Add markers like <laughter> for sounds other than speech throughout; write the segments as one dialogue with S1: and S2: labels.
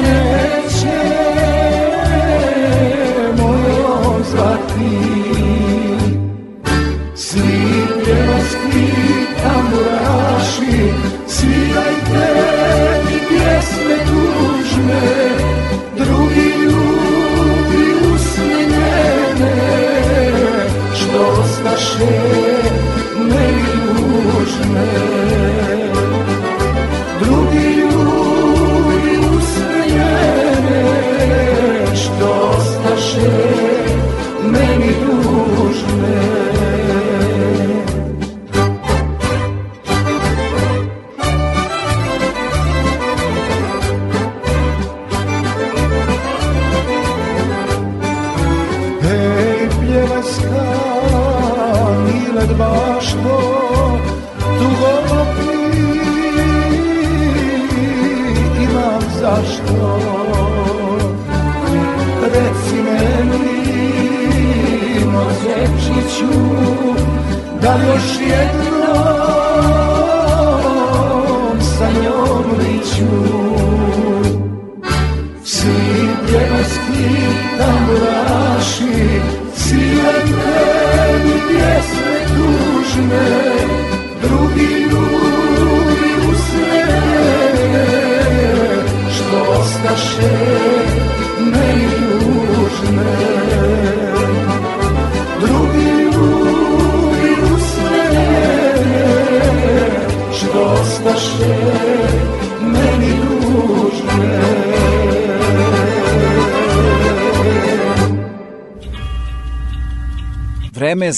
S1: Vreme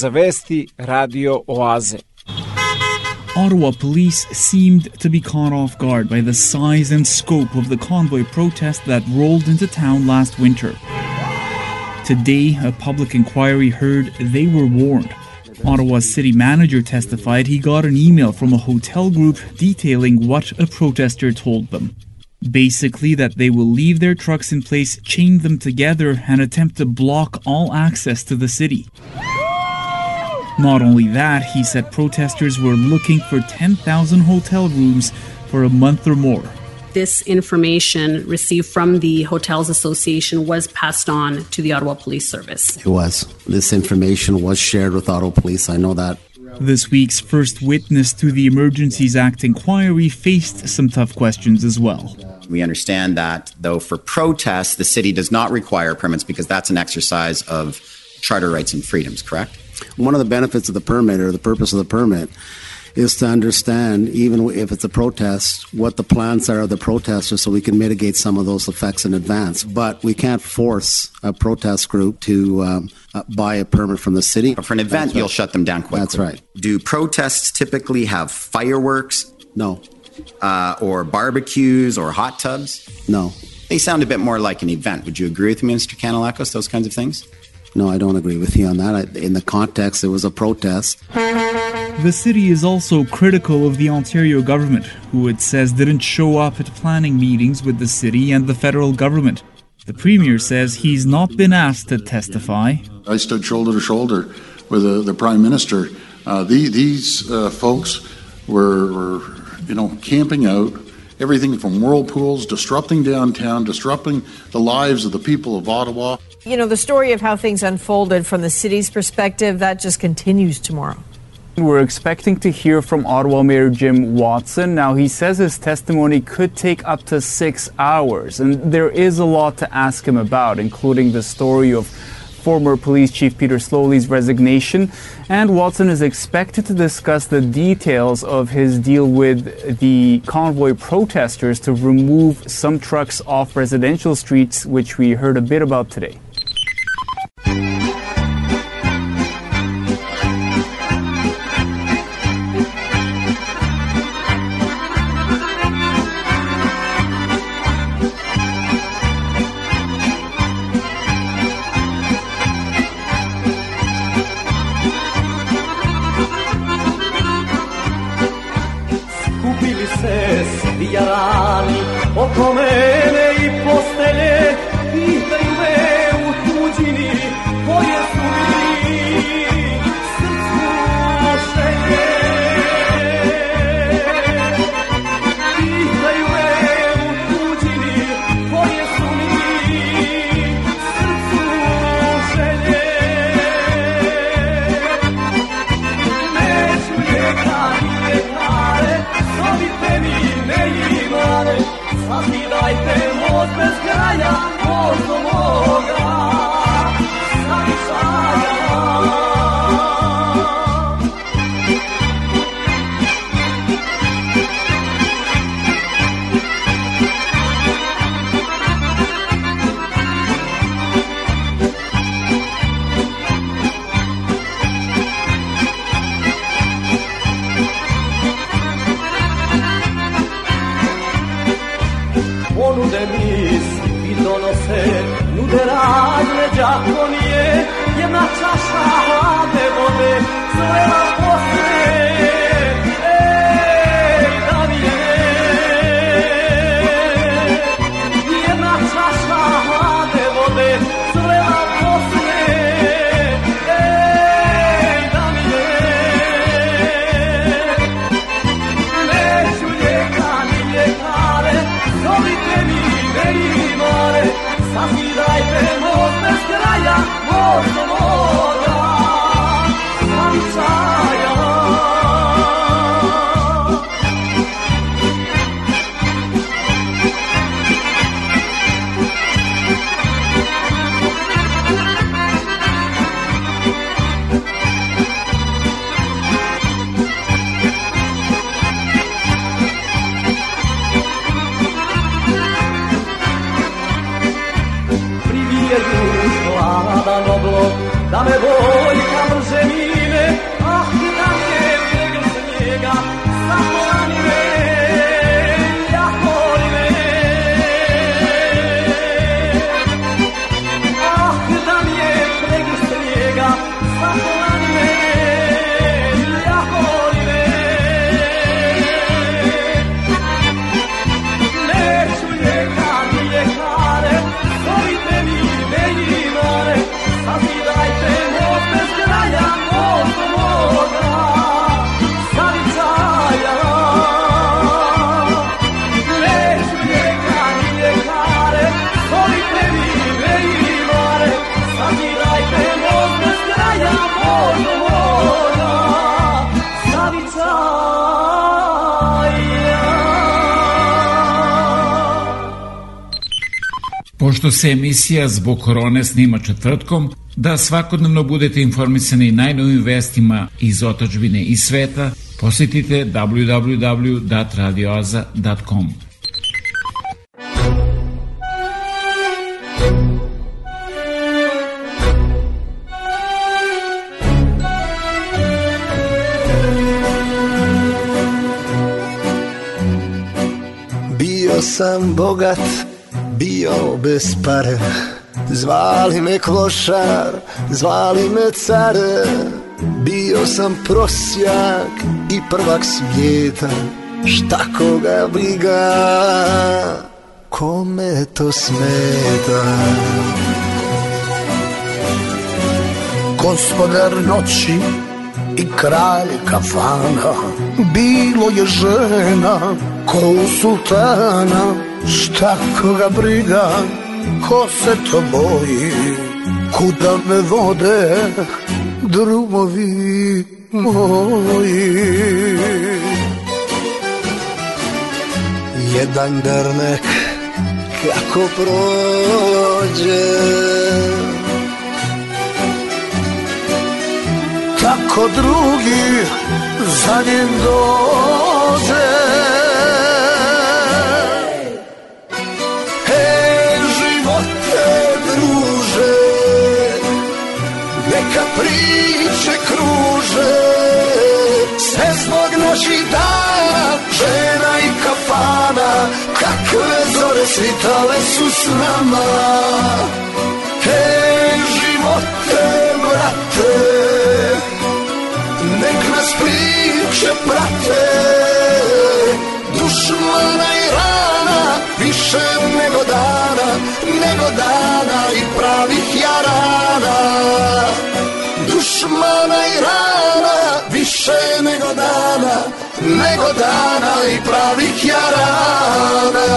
S1: za vesti Radio Oaze.
S2: Ottawa police seemed to be caught off guard by the size and scope of the convoy protest that rolled into town last winter. Today, a public inquiry heard they were warned. Ottawa's city manager testified he got an email from a hotel group detailing what a protester told them. Basically, that they will leave their trucks in place, chain them together, and attempt to block all access to the city. Not only that, he said protesters were looking for 10,000 hotel rooms for a month or more.
S3: This information received from the Hotels Association was passed on to the Ottawa Police Service.
S4: It was. This information was shared with Ottawa Police. I know that.
S2: This week's first witness to the Emergencies Act inquiry faced some tough questions as well.
S5: We understand that, though, for protests, the city does not require permits because that's an exercise of charter rights and freedoms, correct?
S4: One of the benefits of the permit or the purpose of the permit is to understand, even if it's a protest, what the plans are of the protesters so we can mitigate some of those effects in advance. But we can't force a protest group to um, uh, buy a permit from the city.
S5: But for an event,
S4: That's
S5: you'll shut them down quickly.
S4: That's right.
S5: Do protests typically have fireworks
S4: No,
S5: uh, or barbecues or hot tubs?
S4: no,
S5: They sound a bit more like an event. Would you agree with me, Mr. Canalakos, those kinds of things?
S4: No, I don't agree with you on that. I, in the context, it was a protest.
S2: The city is also critical of the Ontario government, who it says didn't show up at planning meetings with the city and the federal government. The premier says he's not been asked to testify.
S6: I stood shoulder to shoulder with the, the prime minister. Uh, the, these uh, folks were, were, you know, camping out. Everything from whirlpools, disrupting downtown, disrupting the lives of the people of Ottawa.
S7: You know, the story of how things unfolded from the city's perspective, that just continues tomorrow.
S8: We're expecting to hear from Ottawa Mayor Jim Watson. Now, he says his testimony could take up to six hours, and there is a lot to ask him about, including the story of former police chief Peter Slowly's resignation. And Watson is expected to discuss the details of his deal with the convoy protesters to remove some trucks off residential streets, which we heard a bit about today.
S9: Pošto se emisija zbog korone snima četvrtkom, da svakodnevno budete informisani najnovim vestima iz otačbine i sveta, Posjetite www.radioaza.com.
S10: Bio sam bogat, bio bez pare. Zvali me klošar, zvali me care Bio sam prosjak i prvak svijeta. Šta koga briga, kome to smeta?
S11: Gospodar noći i kralj kafana. Bilo je žena ko sultana Šta koga briga, ko se to boji? Kuda me vode drumovi moji?
S10: Jedan dernek kako prođe.
S11: Tako drugi za njim dođe
S10: svitale su s nama. Hej, živote, brate Nek nas priče prate. Dušmana i rana Više nego dana Nego dana i pravih jarana. Dušmana i rana Više nego dana Nego dana i pravih jarana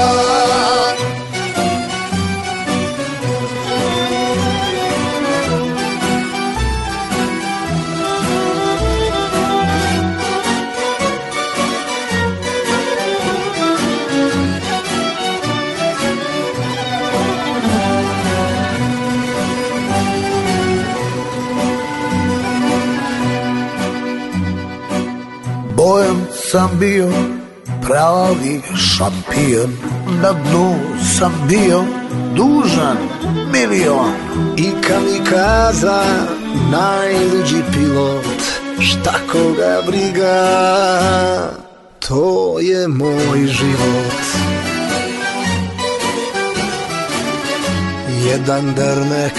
S11: Bojem sam bio pravi šampion. Na dnu sam bio dužan milion.
S10: I kamikaza, najluđi pilot Šta koga briga, to je moj život. Jedan dernek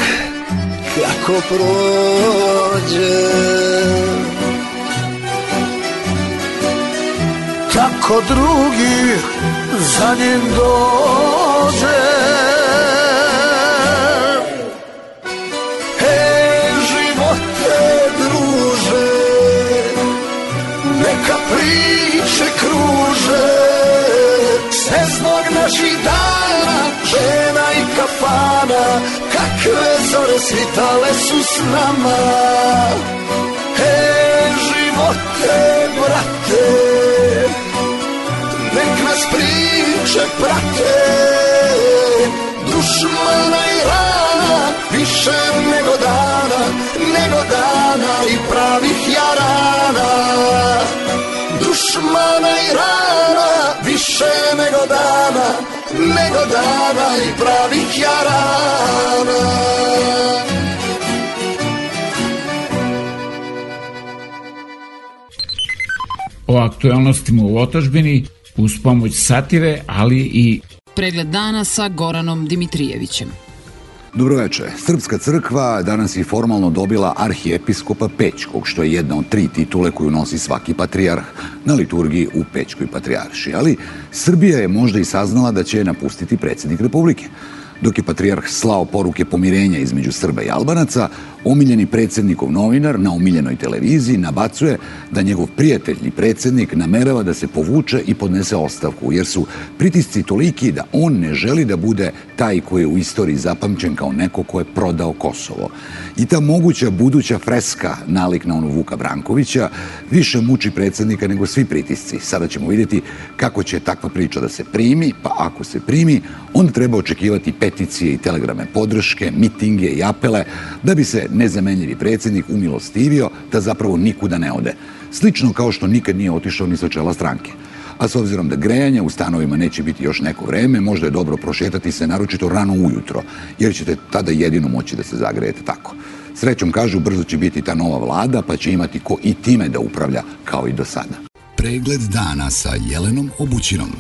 S10: kako prođe
S11: Tako drugi za njim dođe.
S10: Hej, živote druže Neka priče kruže. Sve zbog naših dana Žena i kafana Kakve zore svitale su s nama. Hej, živote, brate Nek nas priče prate Dušmana i rana Više nego dana Nego dana i pravih jarana. Dušmana i rana Više nego dana Nego dana i pravih jarana.
S9: O aktualnostima u otažbini uz pomoć satire, ali i
S12: Pregled dana sa Goranom Dimitrijevićem.
S13: Dobroveče. Srpska crkva danas je formalno dobila arhijepiskopa Pećkog, što je jedna od tri titule koju nosi svaki patrijarh na liturgiji u Pećkoj patrijarši. Ali Srbija je možda i saznala da će je napustiti predsjednik Republike. Dok je patrijarh slao poruke pomirenja između Srba i Albanaca, omiljeni predsjednikov novinar na omiljenoj televiziji nabacuje da njegov prijatelj i predsjednik namerava da se povuče i podnese ostavku, jer su pritisci toliki da on ne želi da bude taj koji je u istoriji zapamćen kao neko ko je prodao Kosovo. I ta moguća buduća freska nalik na onu Vuka Brankovića više muči predsjednika nego svi pritisci. Sada ćemo vidjeti kako će takva priča da se primi, pa ako se primi, onda treba očekivati peticije i telegrame podrške, mitinge i apele da bi se nezamenljivi predsjednik umilostivio da zapravo nikuda ne ode. Slično kao što nikad nije otišao ni sa čela stranke. A s obzirom da grejanja u stanovima neće biti još neko vreme, možda je dobro prošetati se naročito rano ujutro, jer ćete tada jedino moći da se zagrejete tako. Srećom kažu, brzo će biti ta nova vlada, pa će imati ko i time da upravlja kao i do sada.
S14: Pregled dana sa Jelenom Obućinom.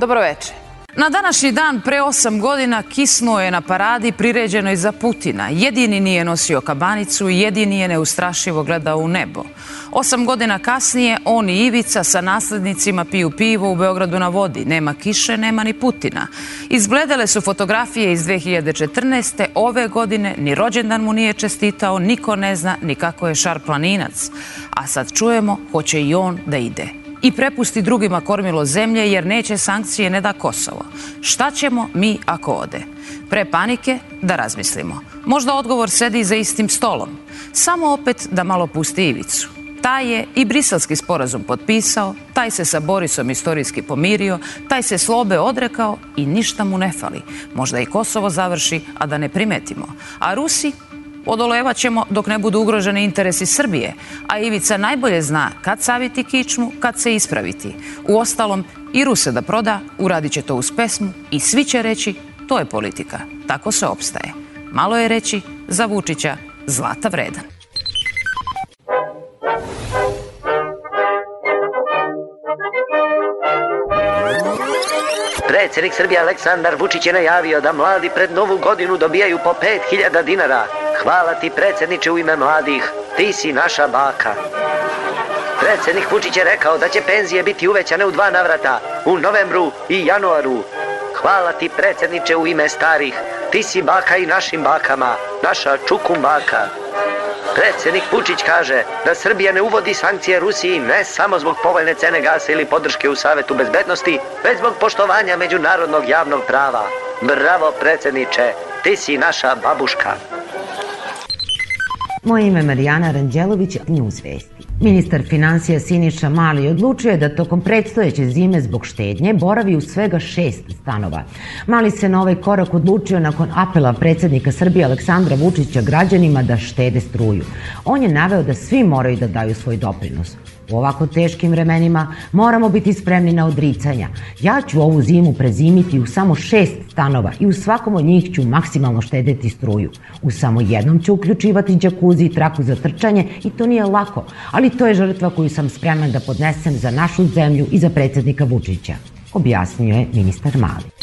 S15: Dobro večer. Na današnji dan pre osam godina kisnuo je na paradi priređenoj za Putina. Jedini nije nosio kabanicu jedini je neustrašivo gledao u nebo. Osam godina kasnije on i Ivica sa naslednicima piju pivo u Beogradu na vodi. Nema kiše, nema ni Putina. Izgledale su fotografije iz 2014. Ove godine ni rođendan mu nije čestitao, niko ne zna ni kako je šar planinac. A sad čujemo, hoće i on da ide i prepusti drugima kormilo zemlje jer neće sankcije ne da Kosovo. Šta ćemo mi ako ode? Pre panike da razmislimo. Možda odgovor sedi za istim stolom. Samo opet da malo pusti ivicu. Taj je i briselski sporazum potpisao, taj se sa Borisom istorijski pomirio, taj se slobe odrekao i ništa mu ne fali. Možda i Kosovo završi, a da ne primetimo. A Rusi Odolevat ćemo dok ne budu ugroženi interesi Srbije, a Ivica najbolje zna kad saviti kičmu, kad se ispraviti. U ostalom, i Ruse da proda, uradit će to uz pesmu i svi će reći to je politika. Tako se opstaje. Malo je reći za Vučića zlata vredan.
S16: Predsednik Srbije Aleksandar Vučić je najavio da mladi pred novu godinu dobijaju po 5000 dinara. Hvala ti predsedniče u ime mladih, ti si naša baka. Predsednik Vučić je rekao da će penzije biti uvećane u dva navrata, u novembru i januaru. Hvala ti predsedniče u ime starih, ti si baka i našim bakama, naša čukum baka. Predsednik Vučić kaže da Srbija ne uvodi sankcije Rusiji ne samo zbog povoljne cene gasa ili podrške u Savetu bezbednosti, već zbog poštovanja međunarodnog javnog prava. Bravo predsedniče, ti si naša babuška.
S17: Moje ime je Marijana Ranđelović, News Vesti. Ministar financija Siniša Mali odlučio je da tokom predstojeće zime zbog štednje boravi u svega šest stanova. Mali se na ovaj korak odlučio nakon apela predsednika Srbije Aleksandra Vučića građanima da štede struju. On je naveo da svi moraju da daju svoj doprinos. U ovako teškim vremenima moramo biti spremni na odricanja. Ja ću ovu zimu prezimiti u samo šest stanova i u svakom od njih ću maksimalno štedeti struju. U samo jednom ću uključivati džakuzi i traku za trčanje i to nije lako, ali to je žrtva koju sam spreman da podnesem za našu zemlju i za predsednika Vučića, objasnio je ministar Mali.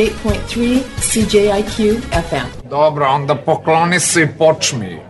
S18: 98.3 CJIQ FM.
S16: Dobro, onda pokloni se i počmi.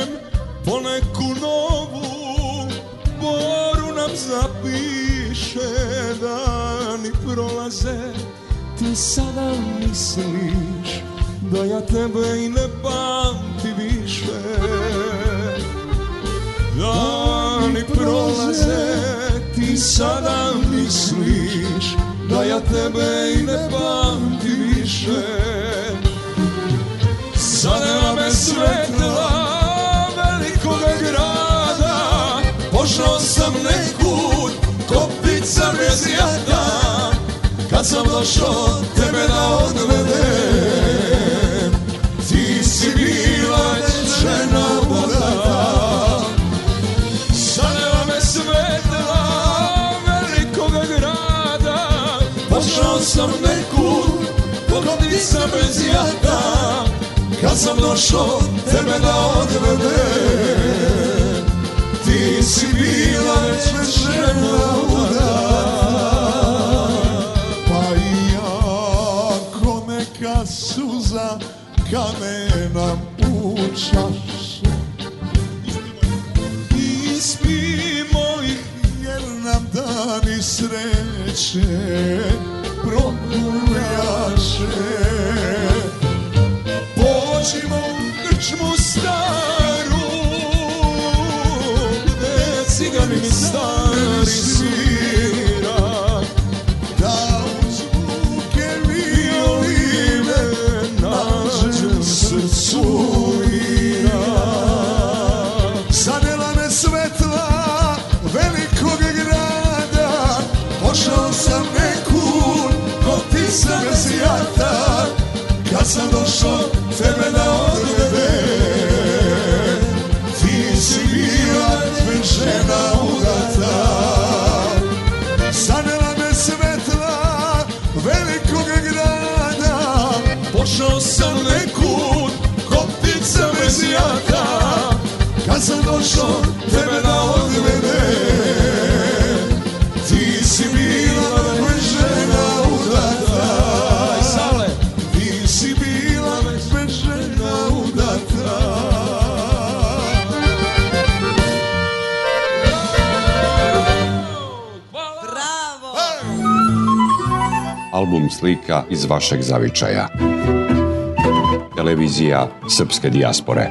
S19: našem poneku novu boru nam zapiše dani prolaze ti sada misliš da ja tebe i ne pamti više. Dani prolaze ti sada misliš da ja tebe i ne pamti više. Zanela me svetla Pošao sam nekud ko ptica bez jada Kad sam došao tebe da odvedem. Ti si bila žena voda Zanela me svetla velikoga grada. Pošao sam nekud ko ptica bez jada Kad sam došao tebe da odvedem Ti si bila već žena luda
S20: Pa iako neka suza kamenam u čaši Ispimo ih jer nam dani sreće prokuljaše Pođimo u krčmu staru
S16: sam došao tebe da odvede Ti si bila žena udata. Ti si bila žena udata.
S21: Album slika iz vašeg zavičaja. Televizija Srpske dijaspore.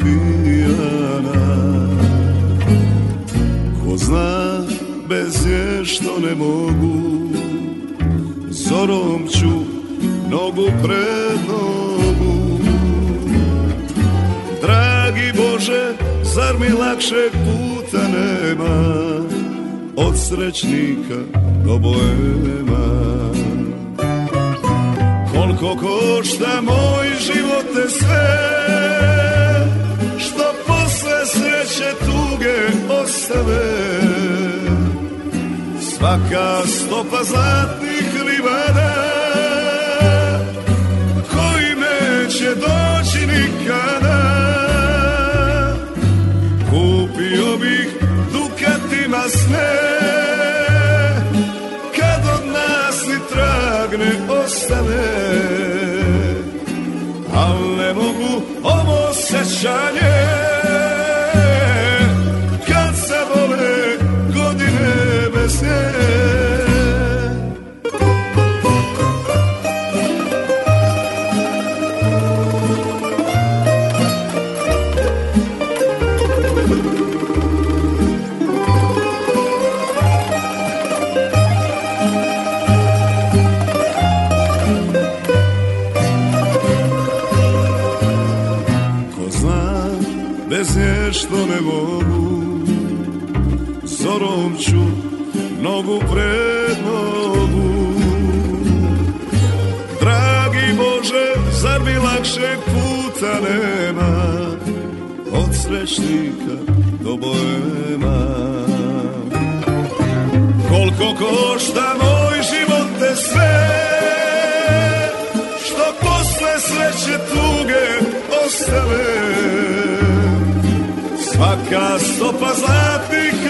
S16: Su zapijana Ko zna bez nje što ne mogu Zorom ću nogu pred nogu. Dragi Bože, zar mi lakšeg puta nema Od srećnika do boema Koliko košta moj život te sve ostave Svaka stopa zlatnih livada Koji neće doći nikada. Kupio bih dukatima sve. Kad od nas ni trag ne ostane Al ne mogu ovo sećanje što ne mogu Zorom ću nogu pred nogu Dragi Bože, zar mi lakšeg puta nema Od srećnika do boema Koliko košta moj život te sve Što posle sreće tuge Svaka stopa zlatnih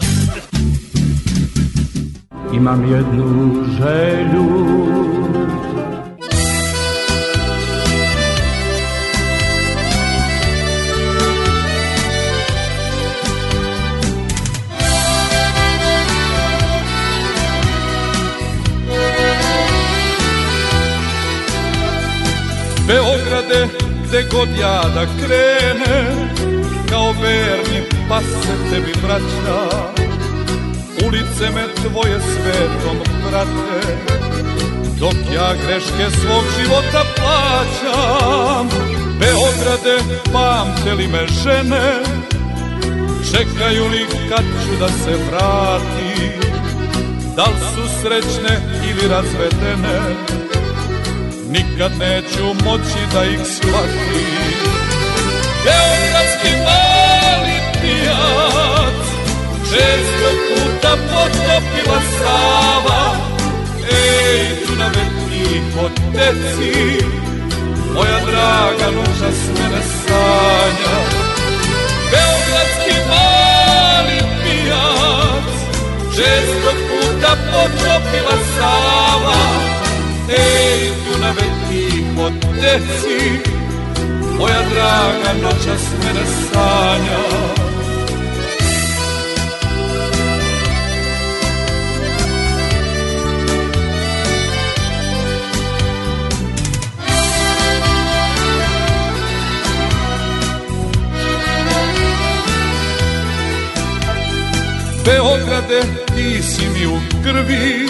S9: Oaze.
S22: Imam jednu želju
S23: Beograde, gde god ja da krenem Kao verni pas se tebi vraća Ulice me tvoje svetom prate Dok ja greške svog života plaćam. Beograde, pamte li me žene Čekaju li kad ću da se vratim? Da li su srećne ili razvedene Nikad neću moći da ih shvatim. Beogradski pijac Često puta potopila Sava. Ej, Dunave tiho od deci Moja draga noćas mene sanja. Beogradski mali pijac Često puta potopila Sava. Ej, Dunave tih od deci Moja draga noćas mene sanja Beograde, ti si mi u krvi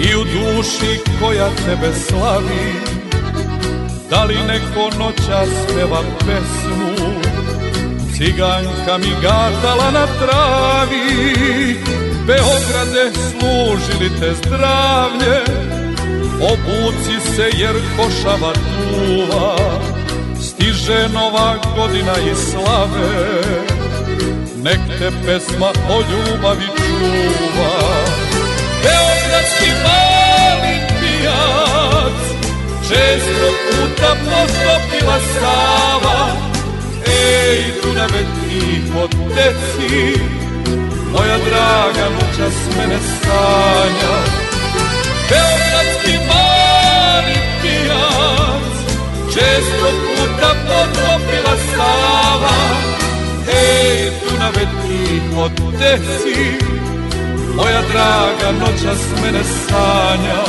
S23: i u duši koja tebe slavi. Da li neko noća speva pesmu, ciganka mi gatala na travi. Beograde, služili te zdravlje, obuci se jer košava tuva. Stiže nova godina i slave, nek te pesma o ljubavi čuva. Beogradski mali pijac, često puta postopila Sava. Ej, Dunave tiho teci, moja draga noćas mene sanja. Beogradski mali pijac, često puta potopila Sava. Ej, Dunave tiho teci, moja draga noćas mene sanja.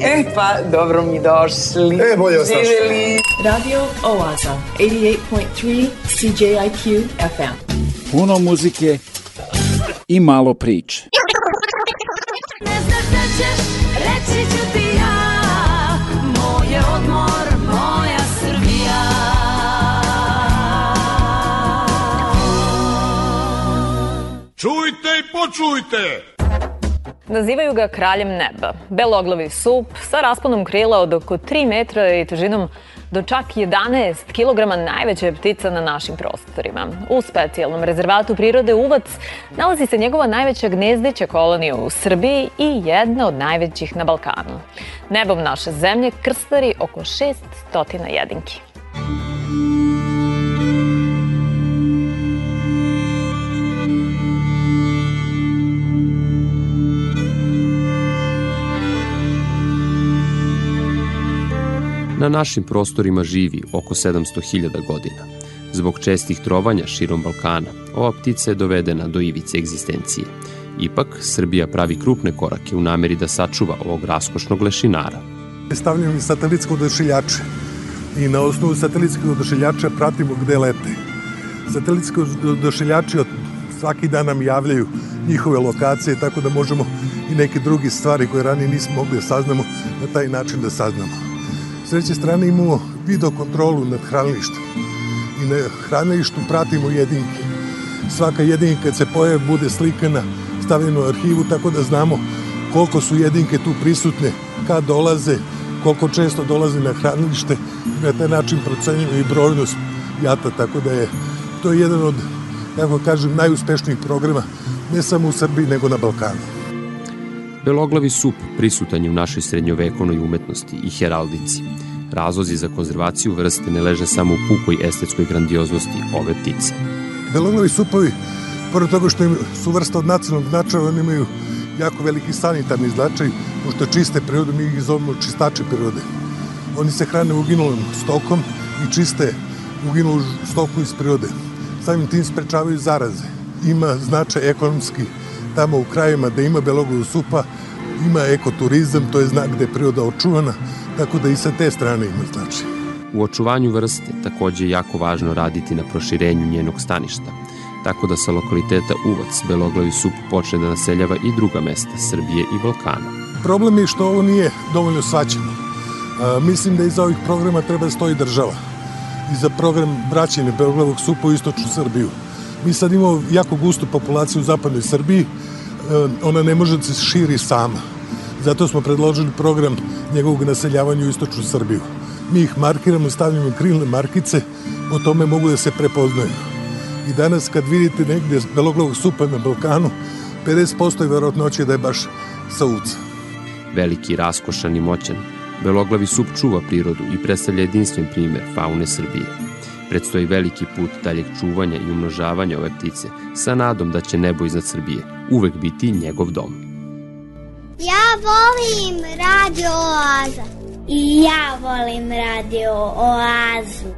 S24: E pa, dobro mi došli.
S25: E, bolje.
S24: Živjeli.
S18: Radio Oaza, 88.3 CJIQ FM.
S9: Puno muzike i malo priče.
S26: Reći ću ti ja, moj je odmor, moja Srbija.
S25: Čujte i počujte!
S27: Nazivaju ga kraljem neba. Beloglavi sup sa rasponom krila od oko 3 metra i težinom do čak 11 kg najveća ptica na našim prostorima. U specijalnom rezervatu prirode Uvac nalazi se njegova najveća gnezdeća kolonija u Srbiji i jedna od najvećih na Balkanu. Nebom naše zemlje krstari oko 600 jedinki.
S28: Na našim prostorima živi oko 700.000 godina. Zbog čestih trovanja širom Balkana, ova ptica je dovedena do ivice egzistencije. Ipak, Srbija pravi krupne korake u nameri da sačuva ovog raskošnog lešinara.
S25: Stavljam i satelitske odašiljače i na osnovu satelitskih odašiljača pratimo gde lete. Satelitski odašiljači od svaki dan nam javljaju njihove lokacije, tako da možemo i neke druge stvari koje ranije nismo mogli da saznamo, na taj način da saznamo. S treće strane imamo video kontrolu nad hranilištem i na hranilištu pratimo jedinke. Svaka jedinka kad se pojave bude slikana, stavljena u arhivu, tako da znamo koliko su jedinke tu prisutne, kad dolaze, koliko često dolaze na hranilište na taj način procenjujemo i brojnost jata, tako da je to je jedan od, kako kažem, najuspešnijih programa, ne samo u Srbiji, nego na Balkanu.
S28: Beloglavi sup prisutan je u našoj srednjovekovnoj umetnosti i heraldici. Razlozi za konzervaciju vrste ne leže samo u pukoj estetskoj grandioznosti ove ptice.
S25: Beloglavi supovi, pored toga što su vrsta od nacionalnog značaja, oni imaju jako veliki sanitarni značaj, pošto čiste prirode, mi ih zovemo čistači prirode. Oni se hrane uginulom stokom i čiste uginulu stoku iz prirode. Samim tim sprečavaju zaraze. Ima značaj ekonomski tamo u krajima da ima beloglavu supa, ima ekoturizam, to je znak da je priroda očuvana, tako da i sa te strane ima značaj.
S28: U očuvanju vrste takođe je jako važno raditi na proširenju njenog staništa, tako da sa lokaliteta Uvac Beloglavi sup počne da naseljava i druga mesta Srbije i Balkana.
S25: Problem je što ovo nije dovoljno svaćeno. A, mislim da iza ovih programa treba da stoji država i za program vraćanja beloglavog supa u istočnu Srbiju. Mi sad imamo jako gustu populaciju u zapadnoj Srbiji, e, ona ne može da se širi sama. Zato smo predložili program njegovog naseljavanja u istočnu Srbiju. Mi ih markiramo, stavljamo krilne markice po tome mogu da se prepoznaju. I danas kad vidite negde beloglavog supa na Balkanu, 50% je verovatnoće da je baš sa uca.
S28: Veliki, raskošan i moćan, beloglavi sup čuva prirodu i predstavlja jedinstven primer faune Srbije. Predstoji veliki put daljeg čuvanja i umnožavanja ove ptice sa nadom da će nebo iznad Srbije uvek biti njegov dom.
S29: Ja volim Radio Oaza. I ja volim Radio Oazu.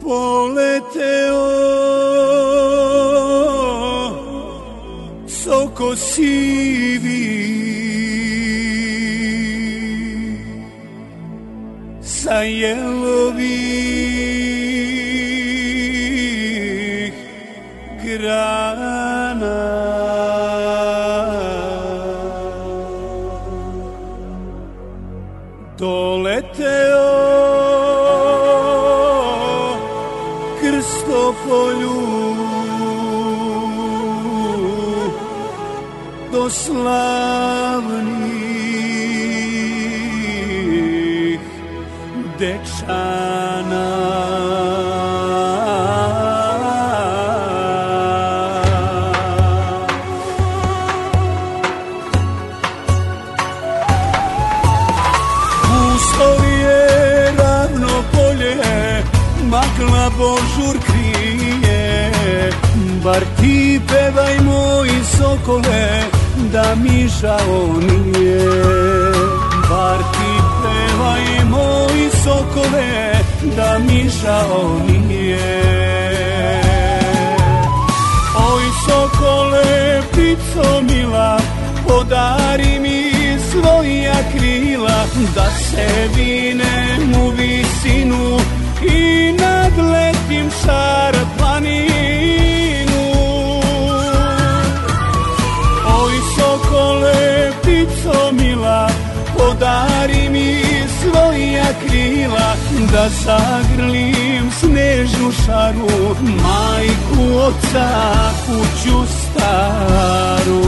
S30: Poleteo così vi sajelo bih grad slavných dečanách. magla božur krije Bar ti pevaj moji sokole da mi žao nije. Bar ti pevaj moji sokole, da mi žao nije. Oj sokole, ptico mila, podari mi svoja krila, da se vinem u visinu i nadletim šar da zagrlim snežnu šaru, majku oca, kuću staru.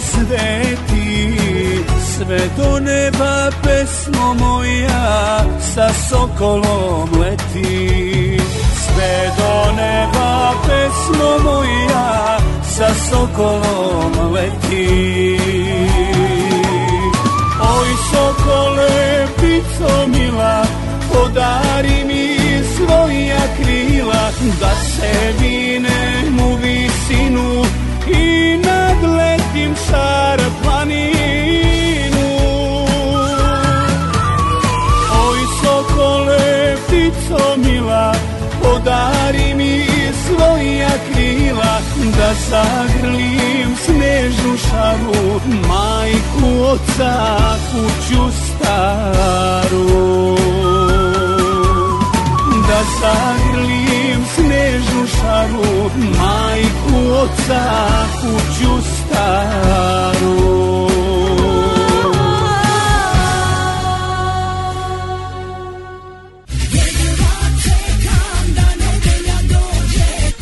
S30: Sveti Sve neba pesmo moja sa sokolom leti. Sve do neba pesmo moja sa sokolom leti. Oj sokole, pico mila, podari mi svoja krila, da se vinem u visinu i nadletim šar planinu. Oj sokole, ptico mila, podari mi svoja krila, da zagrlim snežnu šaru, majku oca, kuću staru. Da zagrlim snežnu šaru, majku oca, kuću staru.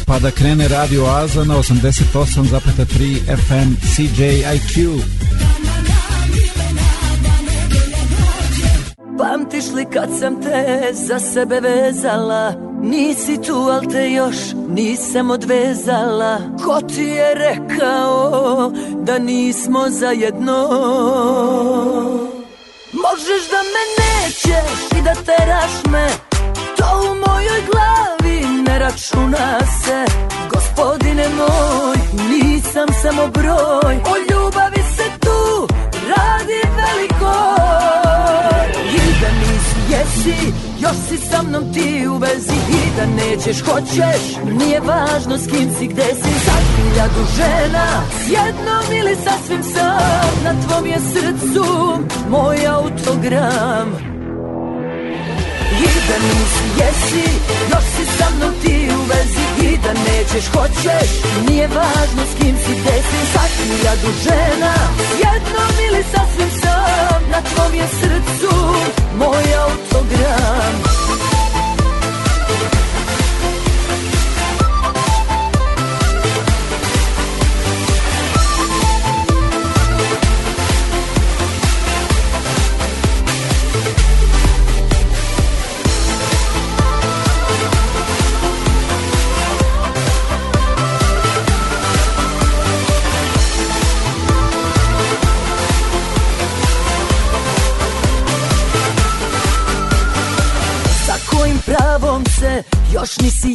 S9: Pa da krene Radio Aza na 88,3 FM CJIQ.
S31: Pamtiš li kad sam te za sebe vezala? Nisi tu, al te još nisam odvezala Ko ti je rekao da nismo zajedno? Možeš da me nećeš i da teraš me To u mojoj glavi ne računa se. Gospodine moj, nisam samo broj O ljubavi se tu radi veliko I nisi, jesi jesi Još si sa mnom ti u vezi I da nećeš, hoćeš. Nije važno s kim si, gde si? Za hiljadu žena S jednom ili sasvim sam. Na tvom je srcu Moj autogram. I da nisi, jesi Još si sa mnom ti u vezi I da nećeš, hoćeš. Nije važno s kim si, gde si? Za hiljadu žena jednom ili sasvim sam. Na tvom je srcu Moj autogram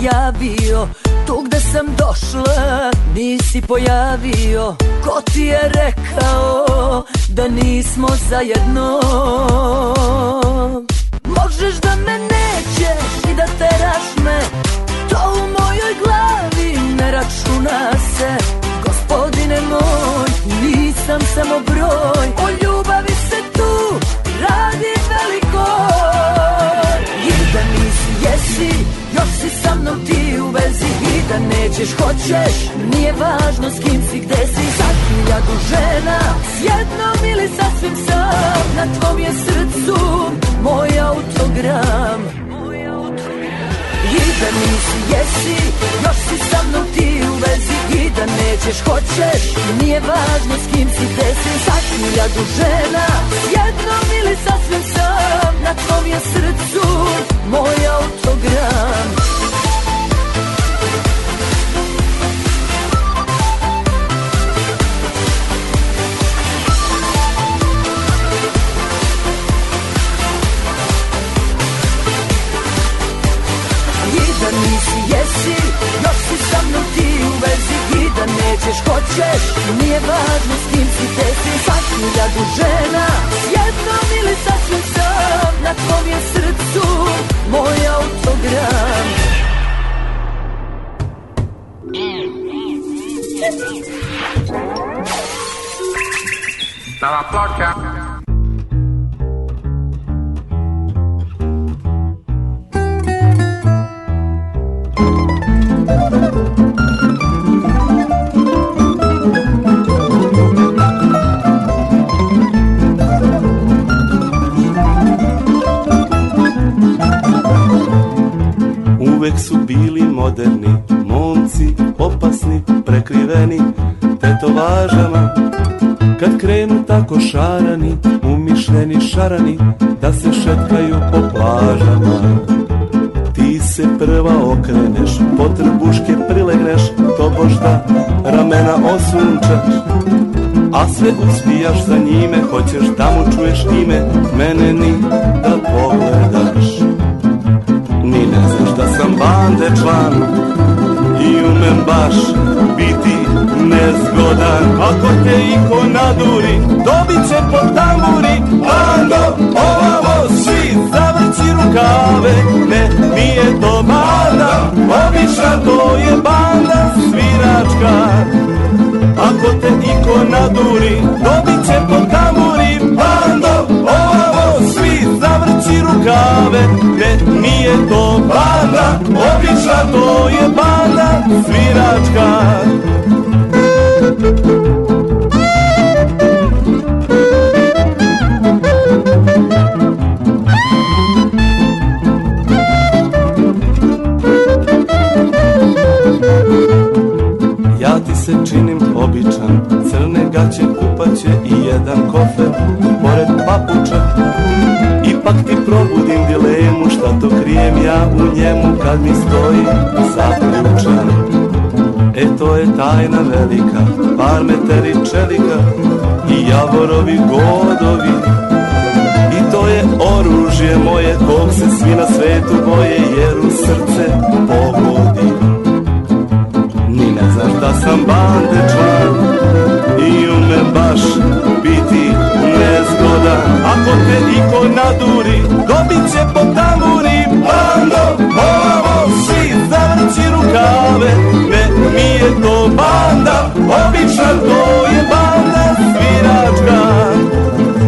S31: javio Tu gde sam došla nisi pojavio. Ko ti je rekao da nismo zajedno? Možeš da me nećeš i da teraš me. To u mojoj glavi ne računa se. Gospodine moj, nisam samo broj. O ljubavi mnom ti u vezi I da nećeš, hoćeš, nije važno s kim si, gde si Za hiljadu žena, s jednom ili sasvim sam Na tvom je srcu moj autogram. I da nisi, jesi, još si sa mnom ti u vezi I da nećeš, hoćeš, nije važno s kim si, gde si Za hiljadu žena, s jednom ili sasvim sam Na tvom je srcu moj autogram ti u vezi I da nećeš, hoćeš, nije važno s kim si, gde si Za hiljadu žena, s jednom ili sasvim sam Na tvom je srcu moj autogram.
S32: Stava ploča.
S33: Uvek Kad krenu tako šarani, umišljeni šarani Da se šetkaju po plažama. Ti se prva okreneš, po trbuške prilegneš Tobož da ramena osunčaš A sve uspijaš za njime, hoćeš da mu čuješ ime Mene ni da pogledaš. Ni ne znaš da sam bande član I umem baš biti nezgodan. Ako te iko naduri, dobit će po tamburi. Bando, ovamo, svi zavrći rukave Ne, nije to banda, obična to je banda sviračka. Ako te iko naduri, dobit će po tamburi. Bando, ovamo, svi zavrći rukave Ne, to banda, obična to je banda sviračka. Ja ti se činim običan Crne gaće, kupaće i jedan kofer Pored papuča Krijem ja u njemu Kad mi stoji zaključan E to je tajna velika Par meteri čelika I javorovi godovi. I to je oružje moje Kog se svi na svetu boje Jer u srce pogodi Ni ne znaš da sam bande član I umem baš biti nezgodan. Ako te iko naduri Dobit će po rukave Ne, nije to banda Obična to je banda sviračka.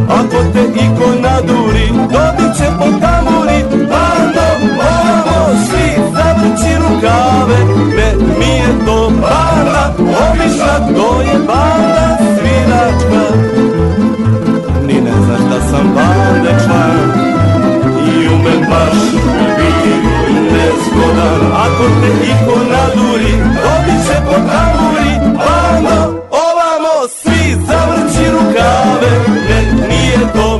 S33: Ako te iko naduri Dobit će po tamburi Bando, ovamo svi Zavrći rukave Ne, nije to banda Obična to je banda sviračka. Ni ne znaš da sam bande član Umem baš biti nezgodan Ako te iko naduri Dobit će po tamburi Bando, ovamo svi Zavrći rukave Ne, nije to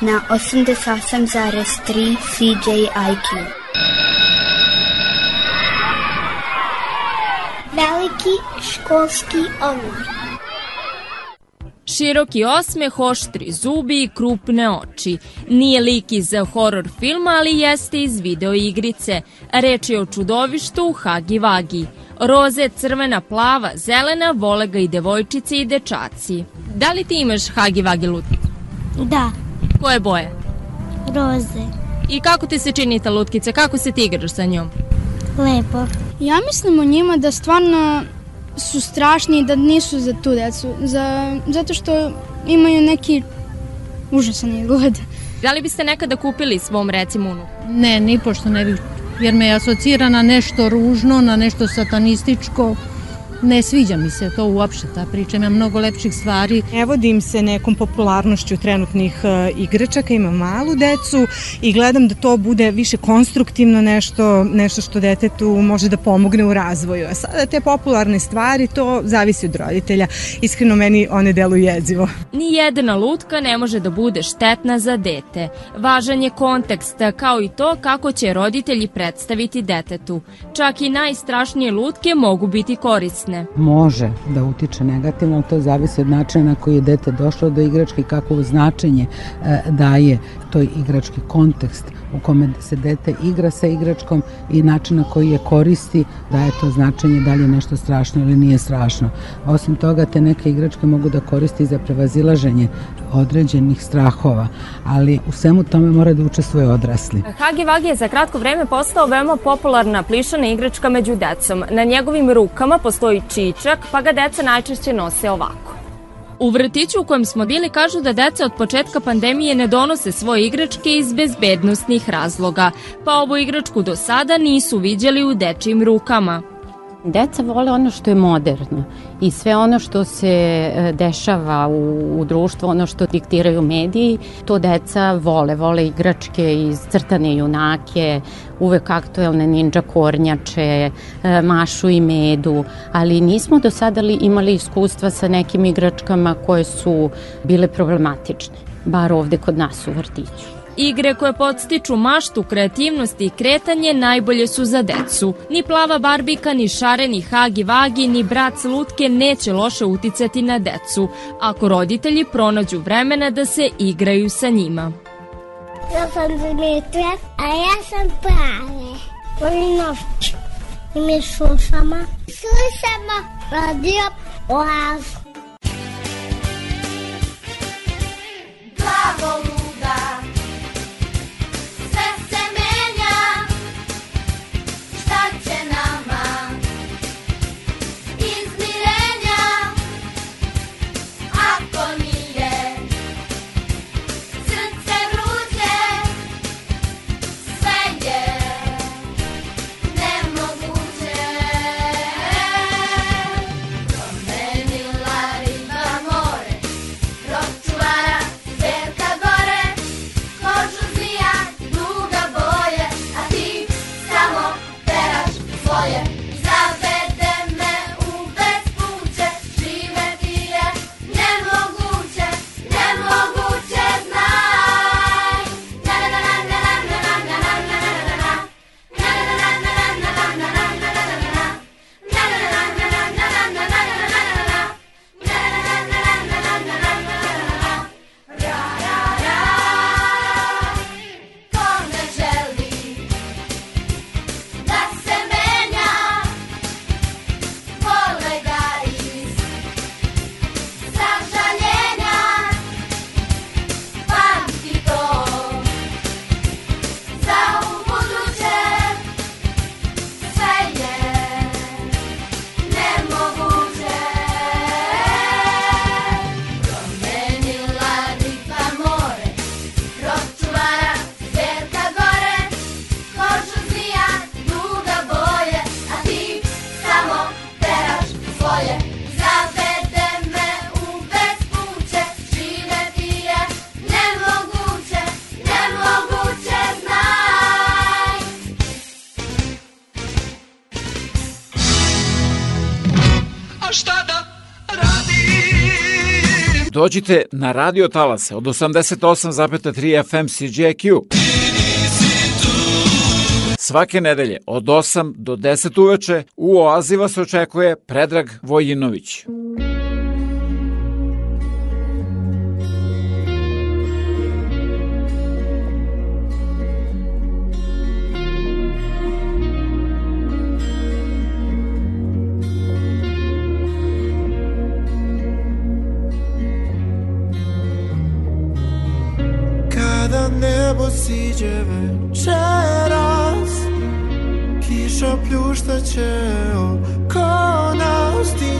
S29: Na 88,3 CJIQ. Veliki školski omor.
S34: Široki osmeh, oštri zubi i krupne oči. Nije lik iz horor filma, ali jeste iz video igrice. Reč je o čudovištu Hagi Vagi. Roze, crvena, plava, zelena, vole ga i devojčice i dečaci. Da li ti imaš Hagi Vagi lutnicu?
S29: Da,
S34: Koje boje?
S29: Roze.
S34: I kako ti se čini ta lutkica? Kako se ti igraš sa njom?
S29: Lepo.
S35: Ja mislim o njima da stvarno su strašni i da nisu za tu decu. Za, zato što imaju neki užasan izgled.
S34: Da li biste nekada kupili svom recimo unu?
S36: Ne, ni pošto ne bih, jer me asocira na nešto ružno, na nešto satanističko. Ne sviđa mi se to uopšte, ta priča ima mnogo lepših stvari.
S37: Ne vodim se nekom popularnošću trenutnih uh, igračaka, imam malu decu i gledam da to bude više konstruktivno nešto, nešto što detetu može da pomogne u razvoju. A sada te popularne stvari, to zavisi od roditelja. Iskreno meni one deluju jezivo.
S34: Ni jedna lutka ne može da bude štetna za dete. Važan je kontekst, kao i to kako će roditelji predstaviti detetu. Čak i najstrašnije lutke mogu biti korisne korisne.
S38: Može da utiče negativno, ali to zavisi od načina na koji je dete došlo do igračke i kako značenje e, daje toj igrački kontekst u kome se dete igra sa igračkom i način na koji je koristi daje to značenje da li je nešto strašno ili nije strašno. Osim toga, te neke igračke mogu da koristi za prevazilaženje određenih strahova, ali u svemu tome mora da učestvuje odrasli.
S34: Hagi Vagi je za kratko vreme postao veoma popularna plišana igračka među decom. Na njegovim rukama postoji čičak, pa ga deca najčešće nose ovako. U vrtiću u kojem smo bili kažu da deca od početka pandemije ne donose svoje igračke iz bezbednostnih razloga, pa ovu igračku do sada nisu viđali u dečijim rukama.
S39: Deca vole ono što je moderno i sve ono što se e, dešava u, u društvu, ono što diktiraju mediji, to deca vole. Vole igračke iz crtane junake, uvek aktuelne ninja kornjače, e, mašu i medu, ali nismo do sada li imali iskustva sa nekim igračkama koje su bile problematične, bar ovde kod nas u vrtiću.
S34: Igre koje podstiču maštu, kreativnost i kretanje najbolje su za decu. Ni plava barbika, ni šareni hagi vagi, ni brat lutke neće loše uticati na decu, ako roditelji pronađu vremena da se igraju sa njima.
S29: Ja sam Dimitra, a ja sam Prave. Volim noć. I mi slušamo. Slušamo radio Oazu.
S40: Glavo luda,
S9: Dođite na radio talase od 88,3 FM CJQ. Svake nedelje od 8 do 10 uveče u Oazi vas očekuje Predrag Vojinović.
S1: Kisha plush të qeo Kona sti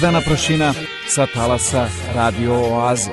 S9: Gvozdana prašina sa talasa Radio Oaze.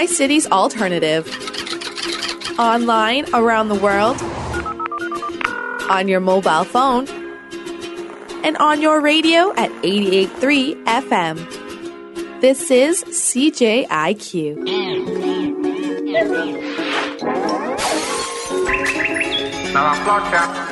S41: Tri Cities Alternative. Online around the world, on your mobile phone, and on your radio at 88.3 FM. This is CJIQ.
S42: Ploča.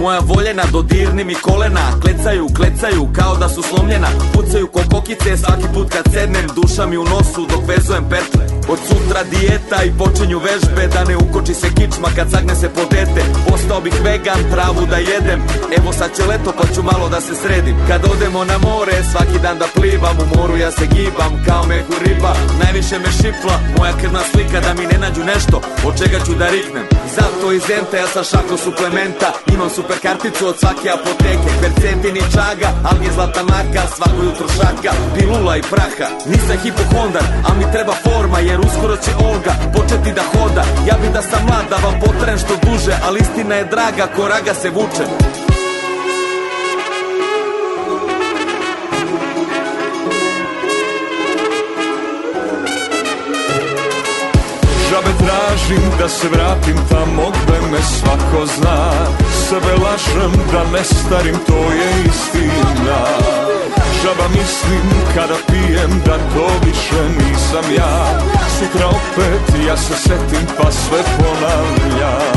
S42: Moja voljena, dodirni mi kolena Klecaju, klecaju, kao da su slomljena. Pucaju ko kokice svaki put kad sednem Duša mi u nosu dok vezujem pertle Od sutra dijeta i počinju vežbe Da ne ukoči se kičma kad sagne se po dete Postao bih vegan, travu da jedem. Evo sad će leto pa ću malo da se sredim. Kad odemo na more, svaki dan da plivam U moru ja se gibam, kao mehu riba. Najviše me šipla, moja krvna slika Da mi ne nađu nešto, od čega ću da riknem Zato iz enta ja sam šako suplementa. Imam super karticu od svake apoteke. Percentin i čaga, alge zlata maka Svako jutro šaka, pilula i praha Nisam hipohondar, a mi treba forma Jer uskoro će Olga početi da hoda. Ja bi da sam mlad, da vam potrem što duže Ali istina je draga, ko raga se vuče
S43: tražim da se vratim tamo gde me svako zna. Sebe lažem da ne starim, to je istina. Žaba mislim kada pijem da to više nisam ja. Sutra opet ja se setim pa sve ponavljam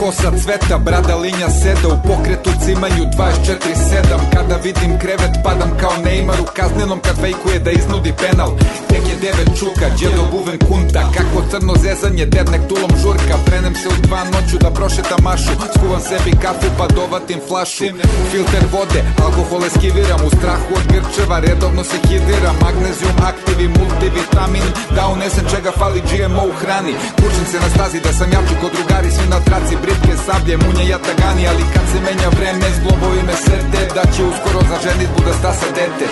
S44: kosa cveta, brada linja seda U pokretu cimanju 24-7 Kada vidim krevet padam kao Neymar U kaznenom kad fejkuje da iznudi penal. Tek je devet čuka, djedo buven kunta Kako crno zezanje, dednek tulom žurka. Prenem se u dva noću da prošetam mašu Skuvam sebi kafu pa dovatim flašu. Filter vode, alkohol eskiviram U strahu od grčeva, redovno se hidiram. Magnezijum, aktivi, multivitamin Da unesem čega fali GMO u hrani. Kučim se na stazi da sam jači kod drugari Svi na traci, britke, sablje, munje, jatagani Ali kad se menja vreme, zglobovi me srte Da će uskoro za ženitbu da stasa dete.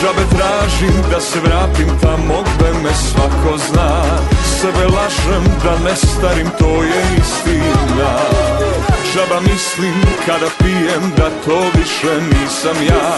S43: Žabe tražim da se vratim tamo gde me svako zna. Sebe lažem da ne starim, to je istina. Žaba mislim kada pijem da to više nisam ja.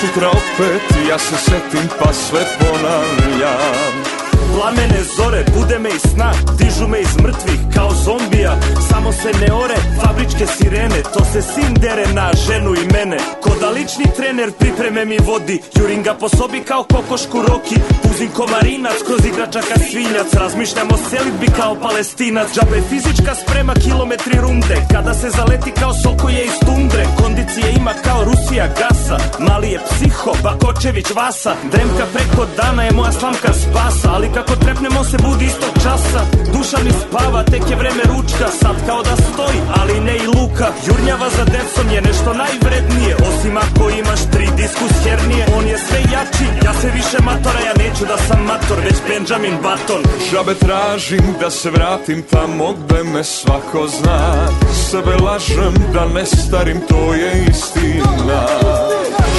S43: Sutra opet ja se setim pa sve ponavljam
S45: Plamene zore, bude me iz sna Dižu me iz mrtvih kao zombija. Samo se ne ore, fabričke sirene To se sin dere na ženu i mene. Ko da lični trener pripreme mi vodi Jurim ga po sobi kao kokošku roki. Puzim komarinac kroz igračaka svinjac Razmišljam o selitbi kao palestinac. Džabe fizička sprema kilometri runde Kada se zaleti kao sokoje iz tundre. Kondicije ima kao Rusija gasa Mali je psiho, Bakočević Vasa. Dremka preko dana je moja slamka spasa Ali kako trepnemo se budi istog časa. Duša mi spava, tek je vreme ručka. Sad kao da stoji, ali ne i luka. Jurnjava za decom je nešto najvrednije. Osim ako imaš tri diskus hernije On je sve jači, ja se više matora Ja neću da sam mator, već Benjamin Button.
S43: Žabe tražim da se vratim tamo gde me svako zna. Sebe lažem da ne starim, to je istina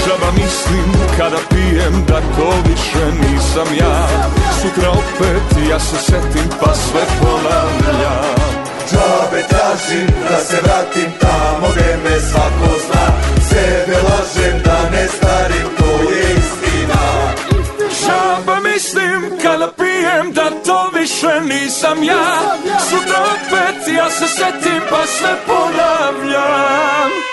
S43: Žaba mislim kada pijem da to više nisam ja. Sutra opet ja se setim pa sve ponavljam
S46: Džabe tražim da se vratim tamo gde me svako zna. Sebe lažem da ne starim, to je istina.
S43: Žaba mislim kada pijem da to više nisam ja. Sutra opet ja se setim pa sve ponavljam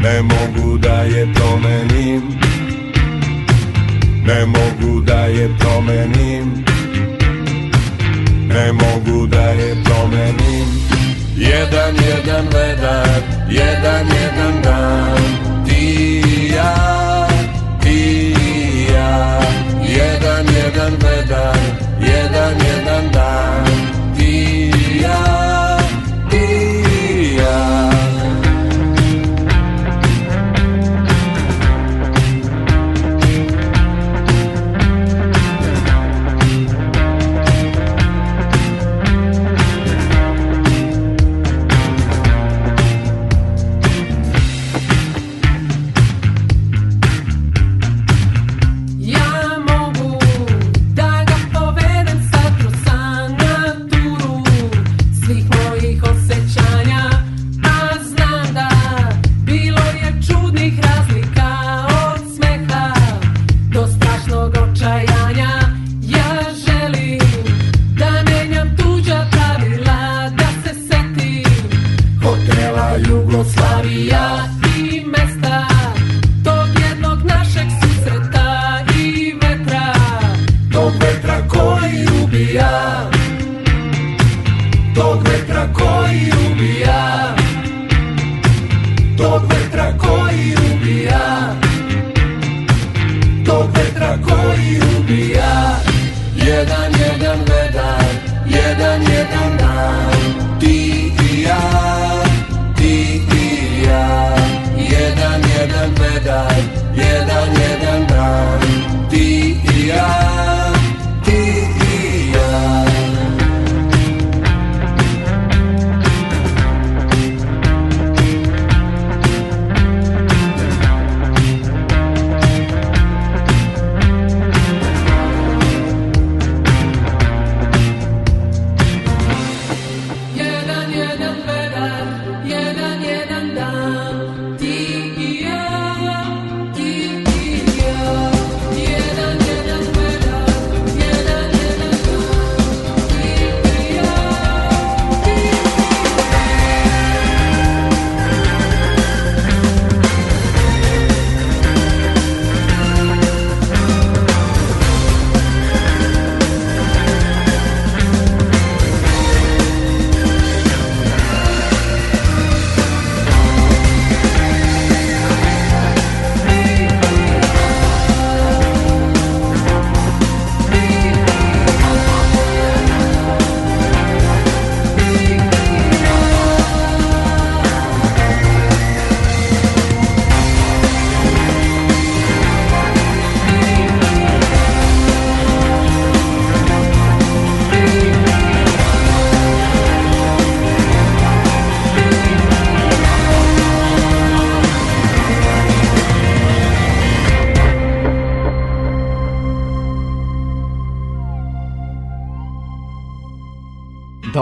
S46: Ne mogu da
S47: je promenim. Ne mogu da je promenim. Ne mogu da je promenim. Jedan, jedan vedar Jedan, jedan dan. Ti i ja Ti i ja. Jedan, jedan vedar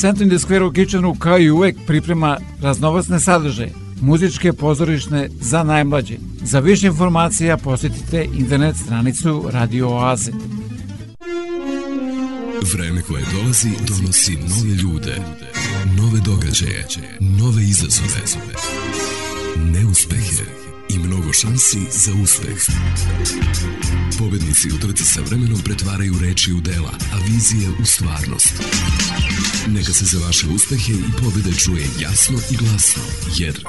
S9: Center in the Square u Kitchenu kao i uvek priprema raznovacne sadržaje, muzičke pozorišne za najmlađe. Za više informacija posjetite internet stranicu Radio Oaze.
S48: Vreme koje dolazi donosi nove ljude, nove događaje, nove izazove, neuspehe i mnogo šansi za uspeh. Pobednici u trci sa vremenom pretvaraju reči u dela, a vizije u stvarnost. Neka se za vaše uspehe i pobede čuje jasno i glasno, jer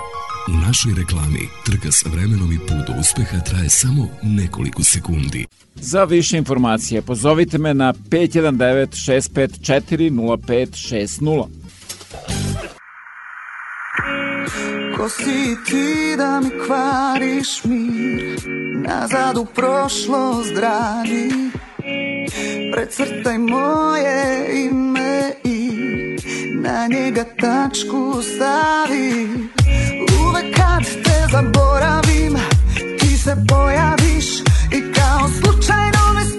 S48: u našoj reklami trka sa vremenom i put do uspeha traje samo nekoliko sekundi.
S9: Za više informacije pozovite me na 519 654 0560.
S49: Ko si ti da mi kvariš mir Nazad u prošlost dragi Precrtaj moje ime Na njega tačku stavi. Uvek kad te zaboravim Ti se pojaviš I kao slučajno me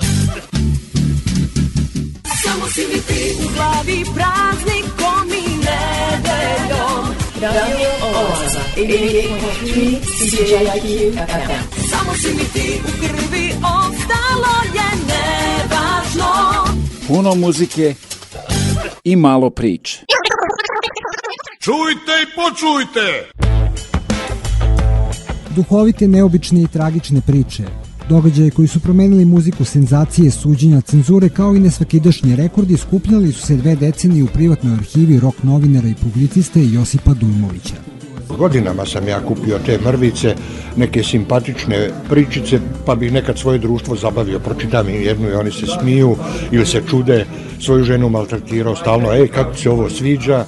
S50: Glavi praznikom i nedeljom Radio Oaza 88.3 CJIQ FM Samo si mi ti u krvi, ostalo je nevažno
S9: Puno muzike i malo priče.
S51: Čujte i počujte!
S52: Duhovite, neobične i tragične priče,
S53: Događaje koji su promenili muziku senzacije, suđenja, cenzure kao i nesvakidašnji rekordi skupljali su se dve decenije u privatnoj arhivi rok novinara i publiciste Josipa Dujmovića.
S54: Godinama sam ja kupio te mrvice, neke simpatične pričice, pa bih nekad svoje društvo zabavio, pročitam im jednu i oni se smiju ili se čude, svoju ženu maltretirao stalno, ej, kako se ovo sviđa.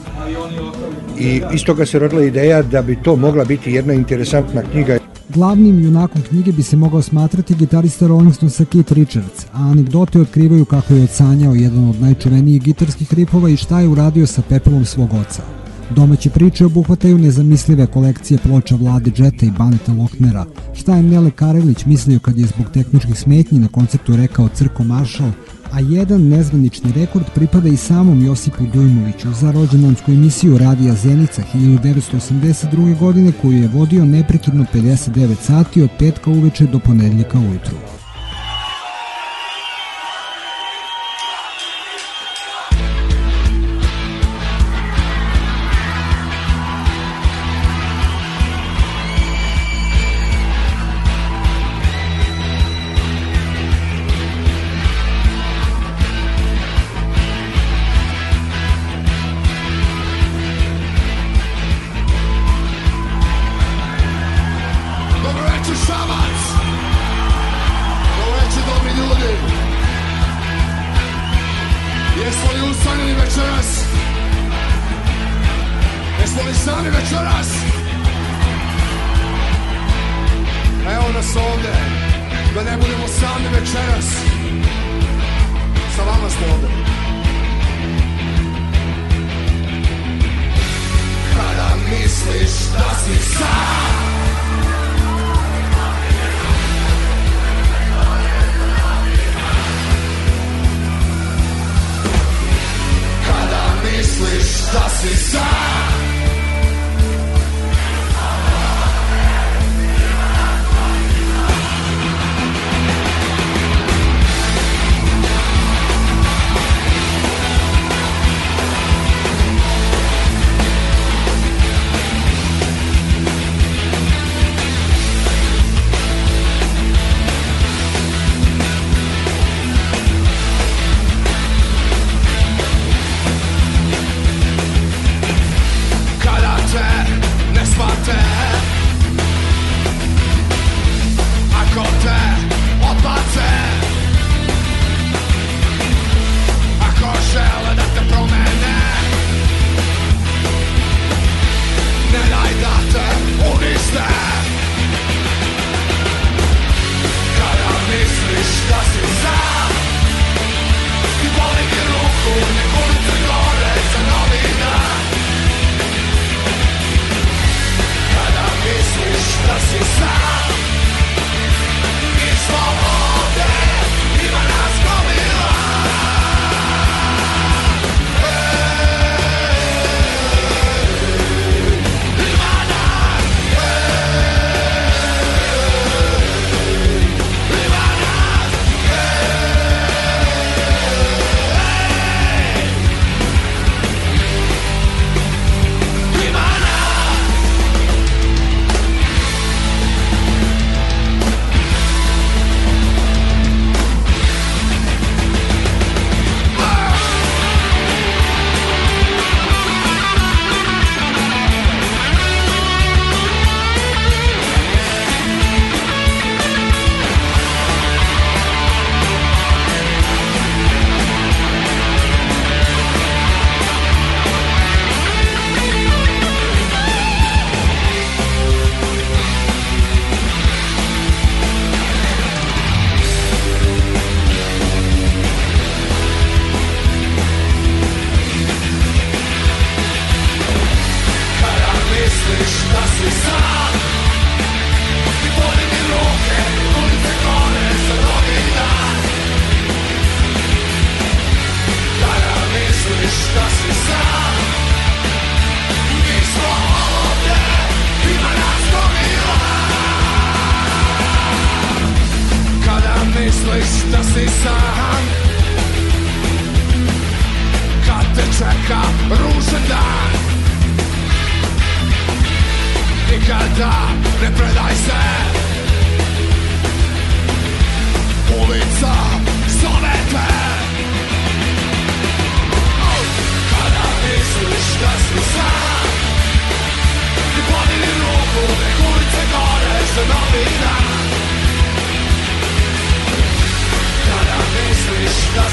S54: I iz toga se rodila ideja da bi to mogla biti jedna interesantna knjiga.
S53: Glavnim junakom knjige bi se mogao smatrati gitarista Rolling Stonesa Keith Richards, a anegdote otkrivaju kako je odsanjao jedan od najčuvenijih gitarskih ripova i šta je uradio sa pepelom svog oca. Domaće priče obuhvataju nezamislive kolekcije ploča Vlade Džeta i Baneta Loknera, šta je Nele Karelić mislio kad je zbog tehničkih smetnji na koncertu rekao Crko Maršal, a jedan nezvanični rekord pripada i samom Josipu Dujmoviću za rođendansku emisiju Radija Zenica 1982. godine koju je vodio neprekidno 59 sati od petka uveče do ponedljika ujutru.
S10: Večeras? Jesmo li sami večeras? Evo nas ovde, da ne budemo sami večeras. Sa vama smo ovde. Kada misliš da si sam misliš da si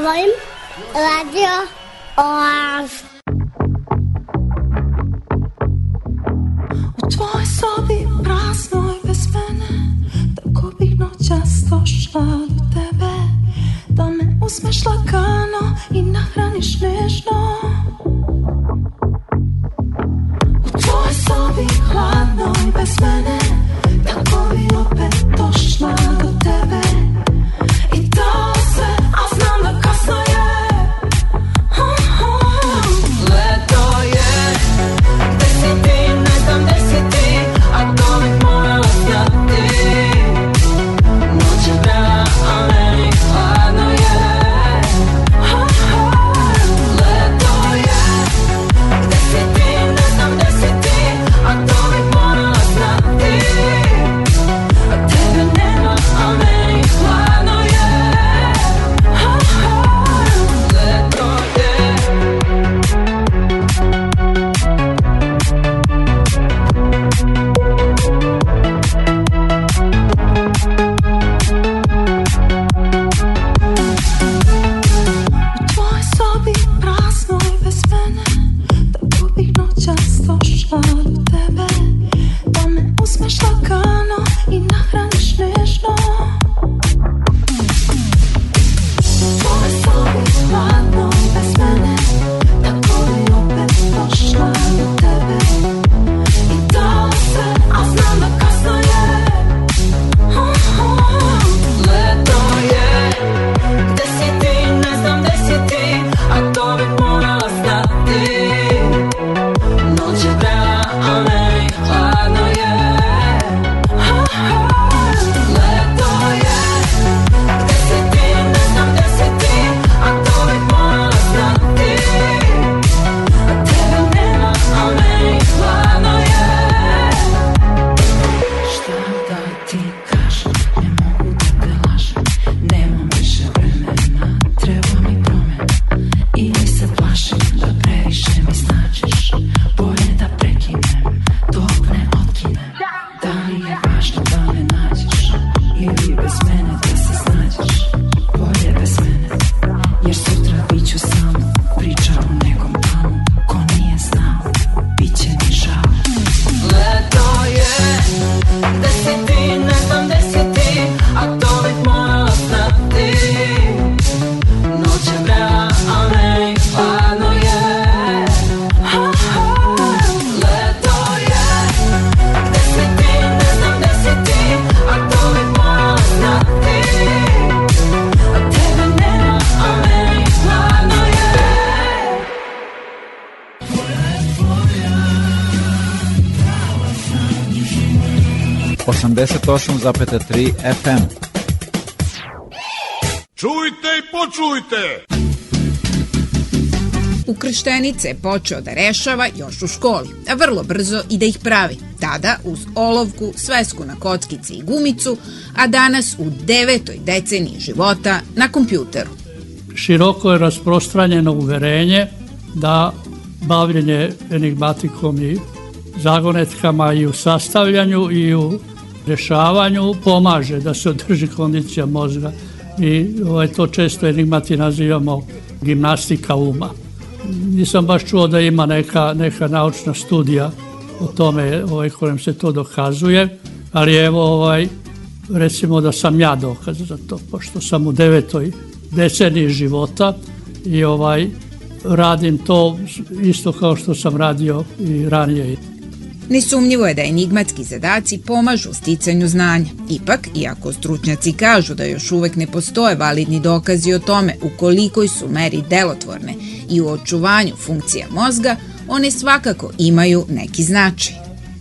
S50: volume
S9: 88,3 FM.
S51: Čujte i počujte!
S55: Ukrštenice je počeo da rešava još u školi, a vrlo brzo i da ih pravi. Tada uz olovku, svesku na kockici i gumicu, a danas u devetoj deceniji života na kompjuteru.
S56: Široko je rasprostranjeno uverenje da bavljenje enigmatikom i zagonetkama i u sastavljanju i u rešavanju pomaže da se održi kondicija mozga i ovaj, to često enigmati nazivamo gimnastika uma. Nisam baš čuo da ima neka, neka naučna studija o tome ovaj, kojem se to dokazuje, ali evo ovaj, recimo da sam ja dokaz za to, pošto sam u devetoj deceniji života i ovaj radim to isto kao što sam radio i ranije.
S55: Nesumnjivo je da enigmatski zadaci pomažu u sticanju znanja. Ipak, iako stručnjaci kažu da još uvek ne postoje validni dokazi o tome u kolikoj su meri delotvorne i u očuvanju funkcija mozga, one svakako imaju neki značaj.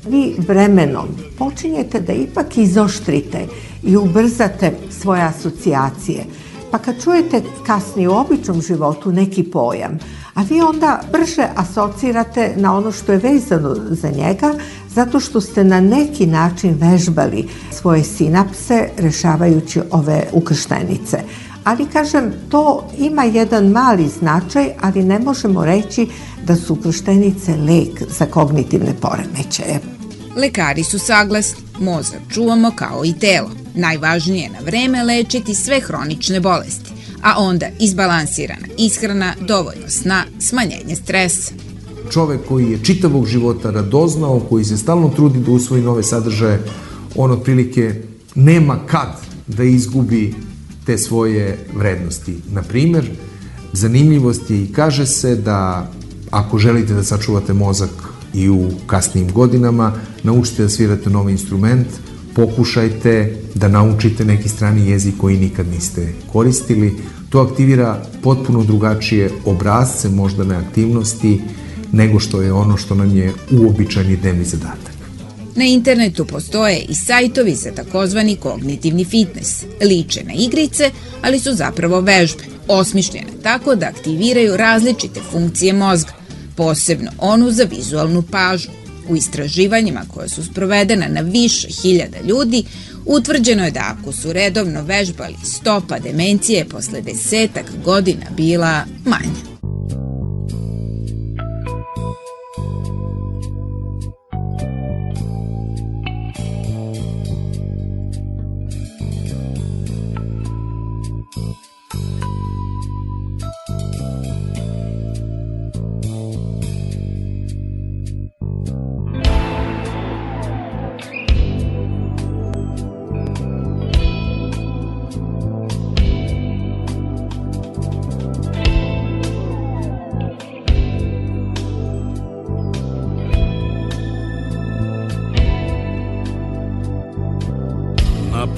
S57: Vi vremenom počinjete da ipak izoštrite i ubrzate svoje asocijacije. Pa kad čujete kasnije u običnom životu neki pojam, a vi onda brže asocirate na ono što je vezano za njega, zato što ste na neki način vežbali svoje sinapse rešavajući ove ukrštenice. Ali kažem, to ima jedan mali značaj, ali ne možemo reći da su ukrštenice lek za kognitivne poremećaje.
S55: Lekari su saglasni, mozak čuvamo kao i telo. Najvažnije je na vreme lečiti sve hronične bolesti, a onda izbalansirana ishrana, dovoljno sna, smanjenje stresa.
S58: Čovek koji je čitavog života radoznao, koji se stalno trudi da usvoji nove sadržaje, on otprilike nema kad da izgubi te svoje vrednosti. Na primer, zanimljivost je i kaže se da ako želite da sačuvate mozak i u kasnijim godinama, naučite da svirate novi instrument, pokušajte da naučite neki strani jezik koji nikad niste koristili. To aktivira potpuno drugačije obrazce moždane aktivnosti nego što je ono što nam je uobičajni dnevni zadatak.
S55: Na internetu postoje i sajtovi za takozvani kognitivni fitness. Liče na igrice, ali su zapravo vežbe, osmišljene tako da aktiviraju različite funkcije mozga, posebno onu za vizualnu pažnju. U istraživanjima koje su sprovedena na više hiljada ljudi, utvrđeno je da ako su redovno vežbali, stopa demencije posle desetak godina bila manja.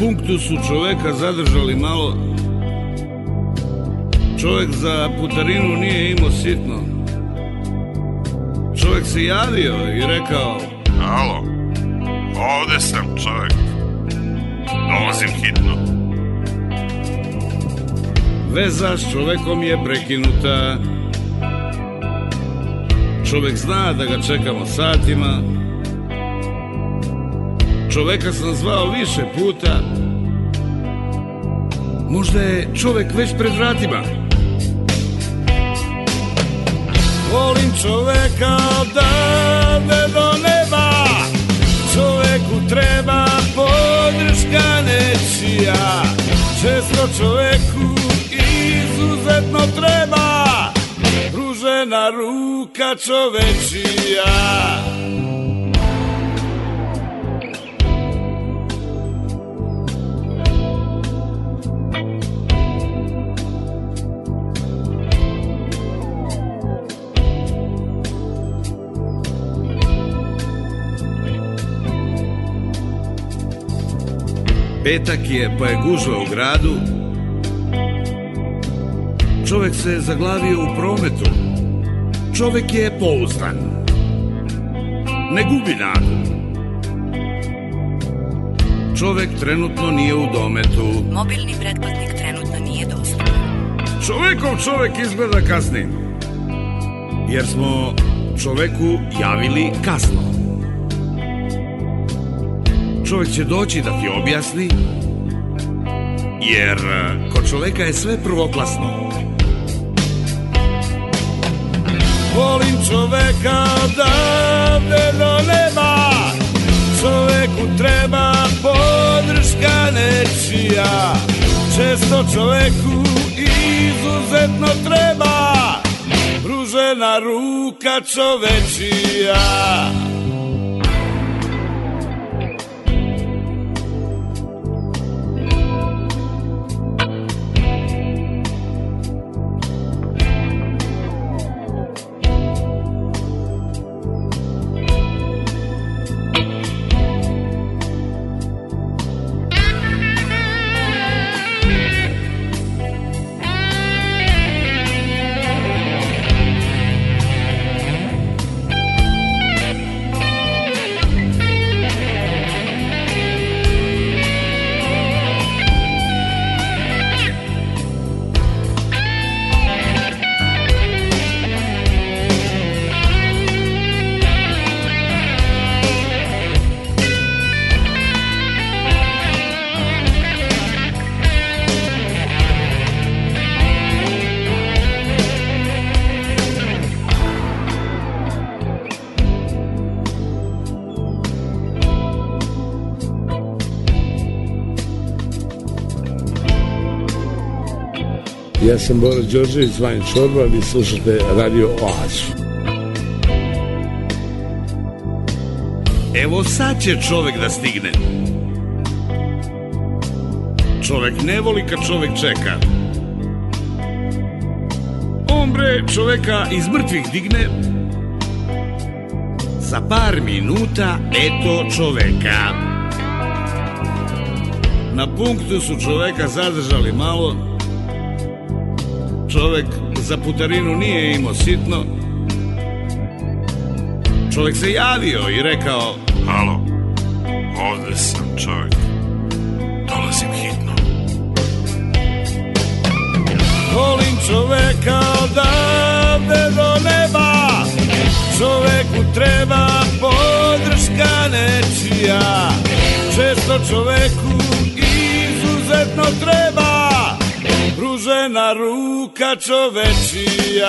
S52: Punktu su čoveka zadržali malo. Čovek za putarinu nije imao sitno. Čovek se javio i rekao
S59: Alo, ovde sam čovek. Dolazim hitno.
S52: Veza s čovekom je prekinuta. Čovek zna da ga čekamo satima. Čoveka sam zvao više puta. Možda je čovek već pred vratima. Volim čoveka odavde do neba Čoveku treba podrška nečija Često čoveku izuzetno treba Pružena ruka čovečija Petak je, pa je gužva u gradu. Čovek se zaglavio u prometu. Čovek je pouzdan. Ne gubi nadu. Čovek trenutno nije u dometu.
S60: Mobilni pretplatnik trenutno nije dostupan.
S52: Čovekov čovek izgleda kasni. Jer smo čoveku javili kasno. Čovek će doći da ti objasni, jer e, kod čoveka je sve prvoklasno. Volim čoveka odavde do neba, čoveku treba podrška nečija. Često čoveku izuzetno treba pružena ruka čovečija. Sam Bora Đorđević, Vajn Čorba, vi slušate Radio Oazu. Evo sad će čovek da stigne. Čovek ne voli kad čovek čeka. On bre čoveka iz mrtvih digne. Za par minuta eto čoveka. Na punktu su čoveka zadržali malo. Čovek za putarinu nije imao sitno. Čovek se javio i rekao
S59: Halo, ovde sam čovjek. Dolazim hitno.
S52: Volim čoveka odavde do neba Čoveku treba podrška nečija Često čoveku izuzetno treba Pružena ruka čovečija.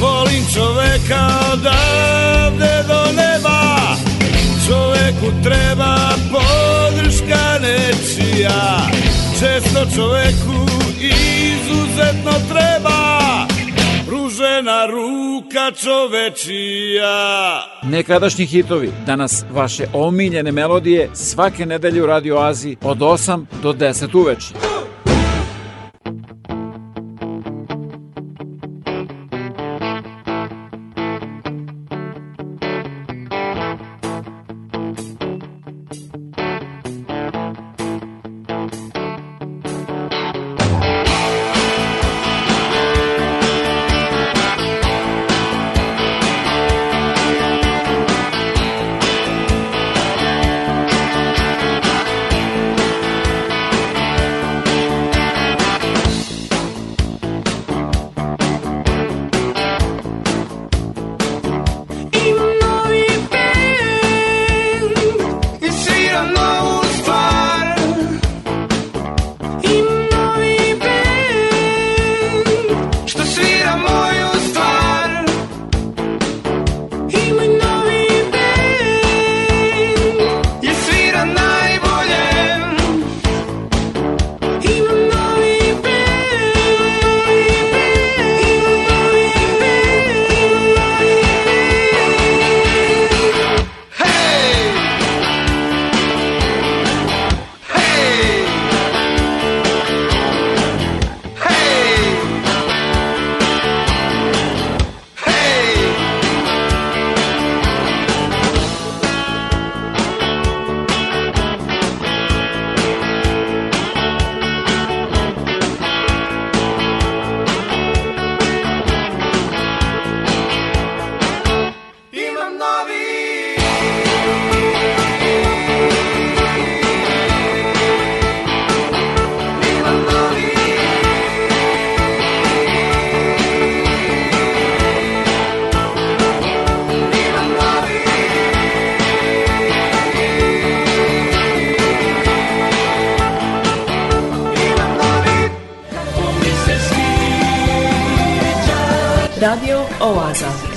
S52: Volim čoveka odavde do neba. Čoveku treba podrška nečija. Često čoveku izuzetno treba. Pružena ruka čovečija.
S9: Nekadašnji hitovi, danas vaše omiljene melodije svake nedelje u Radio Aziji od 8 do 10 uveče.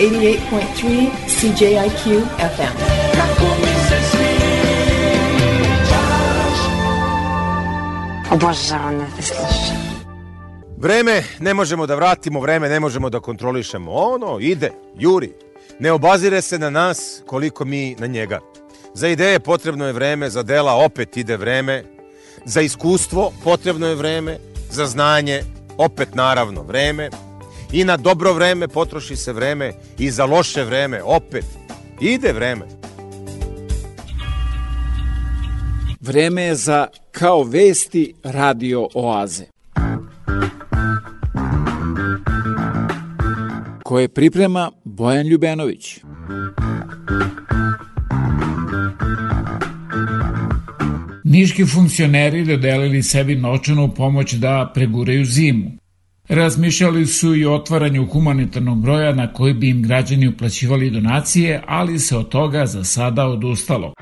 S50: 88.3 CJIQ FM.
S51: Kako mi se sviđaš
S37: Obožavam da te slušam.
S61: Vreme ne možemo da vratimo, vreme ne možemo da kontrolišemo. Ono ide, juri. Ne obazire se na nas koliko mi na njega. Za ideje potrebno je vreme, za dela opet ide vreme, za iskustvo potrebno je vreme, za znanje opet naravno vreme i na dobro vreme potroši se vreme i za loše vreme opet ide vreme.
S9: Vreme je za Kao vesti Radio Oaze. Koje priprema Bojan Ljubenović.
S62: Niški funkcioneri dodelili sebi novčanu pomoć da preguraju zimu. Razmišljali su i o otvaranju humanitarnog broja na koji bi im građani uplaćivali donacije, ali se od toga za sada odustalo.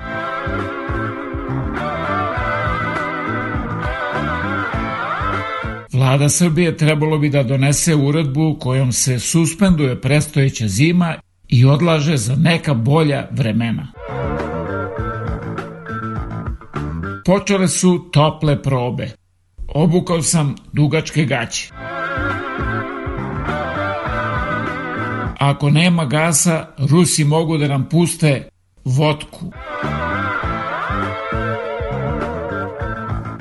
S62: Vlada Srbije trebalo bi da donese uredbu kojom se suspenduje prestojeća zima i odlaže za neka bolja vremena. Počele su tople probe.
S9: Obukao sam dugačke gaće. Ako nema gasa, Rusi mogu da nam puste vodku.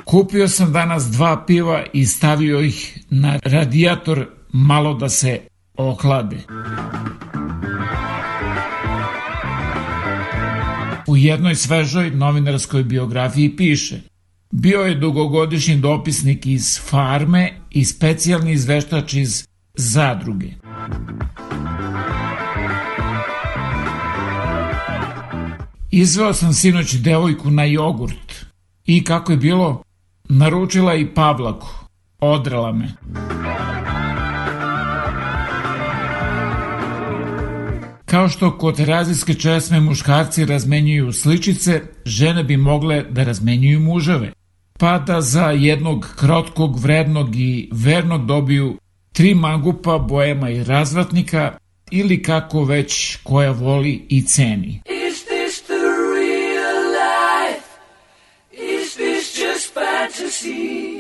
S9: Kupio sam danas dva piva i stavio ih na radijator malo da se ohlade. U jednoj svežoj novinarskoj biografiji piše Bio je dugogodišnji dopisnik iz farme i specijalni izveštač iz zadruge. Izveo sam sinoć devojku na jogurt i kako je bilo, naručila i Pavlaku. Odrala me. Kao što kod terazijske česme muškarci razmenjuju sličice, žene bi mogle da razmenjuju muževe. Pa da za jednog krotkog, vrednog i vernog dobiju tri mangupa, bojema i razvratnika ili kako već koja voli i ceni.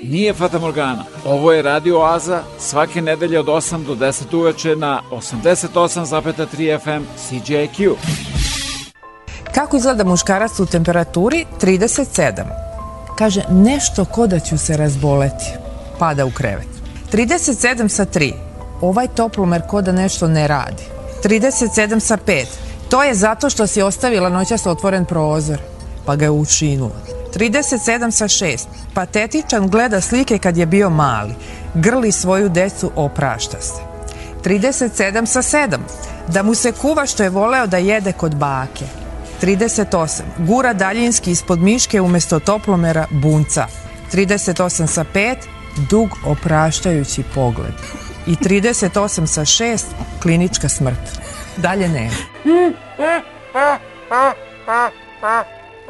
S33: Nije Fata Morgana. Ovo je Radio Oaza svake nedelje od 8 do 10 uveče na 88,3 FM CJQ.
S37: Kako izgleda muškarac u temperaturi 37? Kaže, nešto ko da ću se razboleti. Pada u krevet. 37 sa 3. Ovaj toplomer ko da nešto ne radi. 37 sa 5. To je zato što si ostavila noćas otvoren prozor, pa ga je učinula. 37 sa 6. Patetičan gleda slike kad je bio mali. Grli svoju decu, oprašta se. 37 sa 7. Da mu se kuva što je voleo da jede kod bake. 38. Gura daljinski ispod miške umesto toplomera bunca. 38 sa 5. Dug opraštajući pogled. I 38 sa 6. Klinička smrt. Dalje nema. <laughs>